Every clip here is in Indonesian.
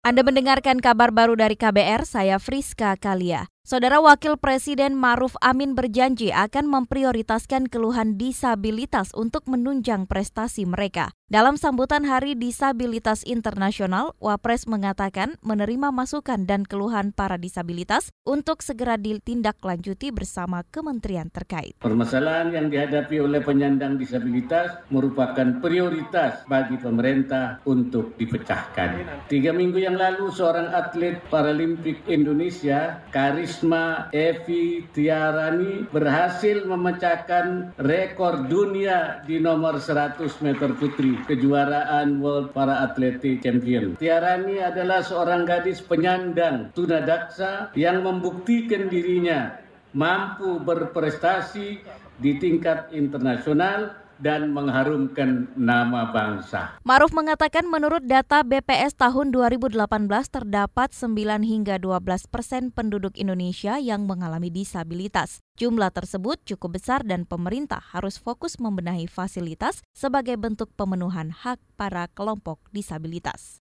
Anda mendengarkan kabar baru dari KBR, saya Friska Kalia. Saudara Wakil Presiden Maruf Amin berjanji akan memprioritaskan keluhan disabilitas untuk menunjang prestasi mereka. Dalam sambutan Hari Disabilitas Internasional, Wapres mengatakan menerima masukan dan keluhan para disabilitas untuk segera ditindaklanjuti bersama kementerian terkait. Permasalahan yang dihadapi oleh penyandang disabilitas merupakan prioritas bagi pemerintah untuk dipecahkan. Tiga minggu yang lalu, seorang atlet Paralimpik Indonesia, Karis Risma Evi Tiarani berhasil memecahkan rekor dunia di nomor 100 meter putri kejuaraan World Para Athletic Champion. Tiarani adalah seorang gadis penyandang tunadaksa yang membuktikan dirinya mampu berprestasi di tingkat internasional dan mengharumkan nama bangsa. Maruf mengatakan menurut data BPS tahun 2018 terdapat 9 hingga 12 persen penduduk Indonesia yang mengalami disabilitas. Jumlah tersebut cukup besar dan pemerintah harus fokus membenahi fasilitas sebagai bentuk pemenuhan hak para kelompok disabilitas.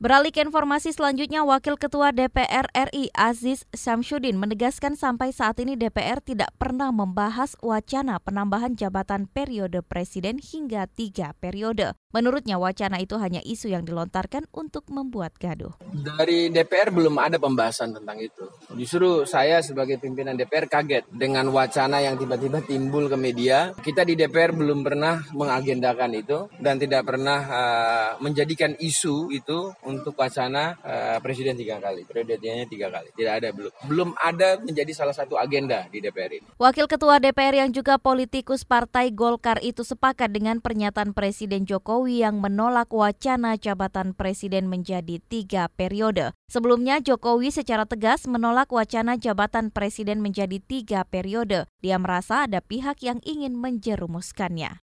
Beralih ke informasi selanjutnya, Wakil Ketua DPR RI Aziz Samsudin menegaskan sampai saat ini DPR tidak pernah membahas wacana penambahan jabatan periode presiden hingga tiga periode. Menurutnya wacana itu hanya isu yang dilontarkan untuk membuat gaduh. Dari DPR belum ada pembahasan tentang itu. Justru saya sebagai pimpinan DPR kaget dengan wacana yang tiba-tiba timbul ke media. Kita di DPR belum pernah mengagendakan itu dan tidak pernah uh, menjadikan isu itu untuk wacana uh, presiden tiga kali. Periodenya tiga kali. Tidak ada belum. Belum ada menjadi salah satu agenda di DPR ini. Wakil Ketua DPR yang juga politikus Partai Golkar itu sepakat dengan pernyataan Presiden Jokowi yang menolak wacana jabatan presiden menjadi tiga periode. Sebelumnya, Jokowi secara tegas menolak wacana jabatan presiden menjadi tiga periode. Dia merasa ada pihak yang ingin menjerumuskannya.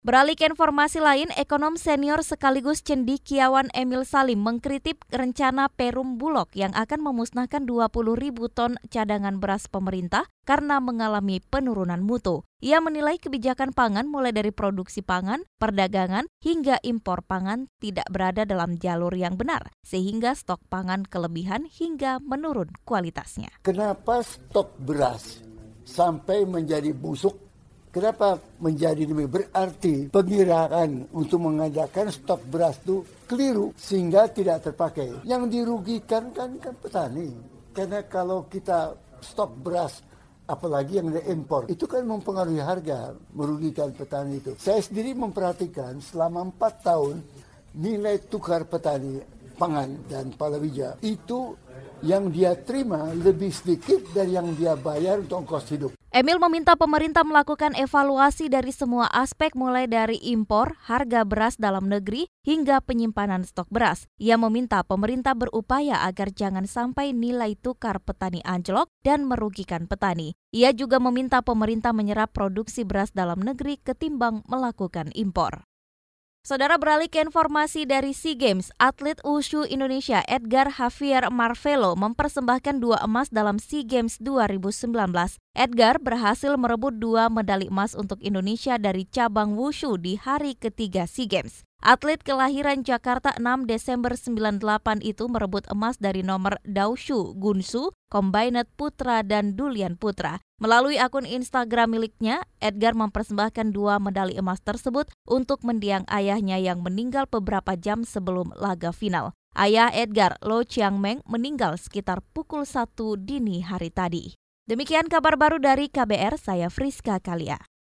Beralih ke informasi lain, ekonom senior sekaligus cendikiawan Emil Salim mengkritik rencana Perum Bulog yang akan memusnahkan 20 ribu ton cadangan beras pemerintah karena mengalami penurunan mutu. Ia menilai kebijakan pangan mulai dari produksi pangan, perdagangan, hingga impor pangan tidak berada dalam jalur yang benar, sehingga stok pangan kelebihan hingga menurun kualitasnya. Kenapa stok beras sampai menjadi busuk Kenapa menjadi demikian? Berarti pengiraan untuk mengadakan stok beras itu keliru sehingga tidak terpakai. Yang dirugikan kan kan petani. Karena kalau kita stok beras apalagi yang diimpor itu kan mempengaruhi harga, merugikan petani itu. Saya sendiri memperhatikan selama empat tahun nilai tukar petani pangan dan palawija itu yang dia terima lebih sedikit dari yang dia bayar untuk ongkos hidup. Emil meminta pemerintah melakukan evaluasi dari semua aspek mulai dari impor, harga beras dalam negeri, hingga penyimpanan stok beras. Ia meminta pemerintah berupaya agar jangan sampai nilai tukar petani anjlok dan merugikan petani. Ia juga meminta pemerintah menyerap produksi beras dalam negeri ketimbang melakukan impor. Saudara beralih ke informasi dari SEA Games, atlet Wushu Indonesia Edgar Javier Marvelo mempersembahkan dua emas dalam SEA Games 2019. Edgar berhasil merebut dua medali emas untuk Indonesia dari cabang Wushu di hari ketiga SEA Games. Atlet kelahiran Jakarta 6 Desember 98 itu merebut emas dari nomor Daushu Gunsu, Combined Putra dan Dulian Putra. Melalui akun Instagram miliknya, Edgar mempersembahkan dua medali emas tersebut untuk mendiang ayahnya yang meninggal beberapa jam sebelum laga final. Ayah Edgar, Lo Chiang Meng, meninggal sekitar pukul 1 dini hari tadi. Demikian kabar baru dari KBR, saya Friska Kalia.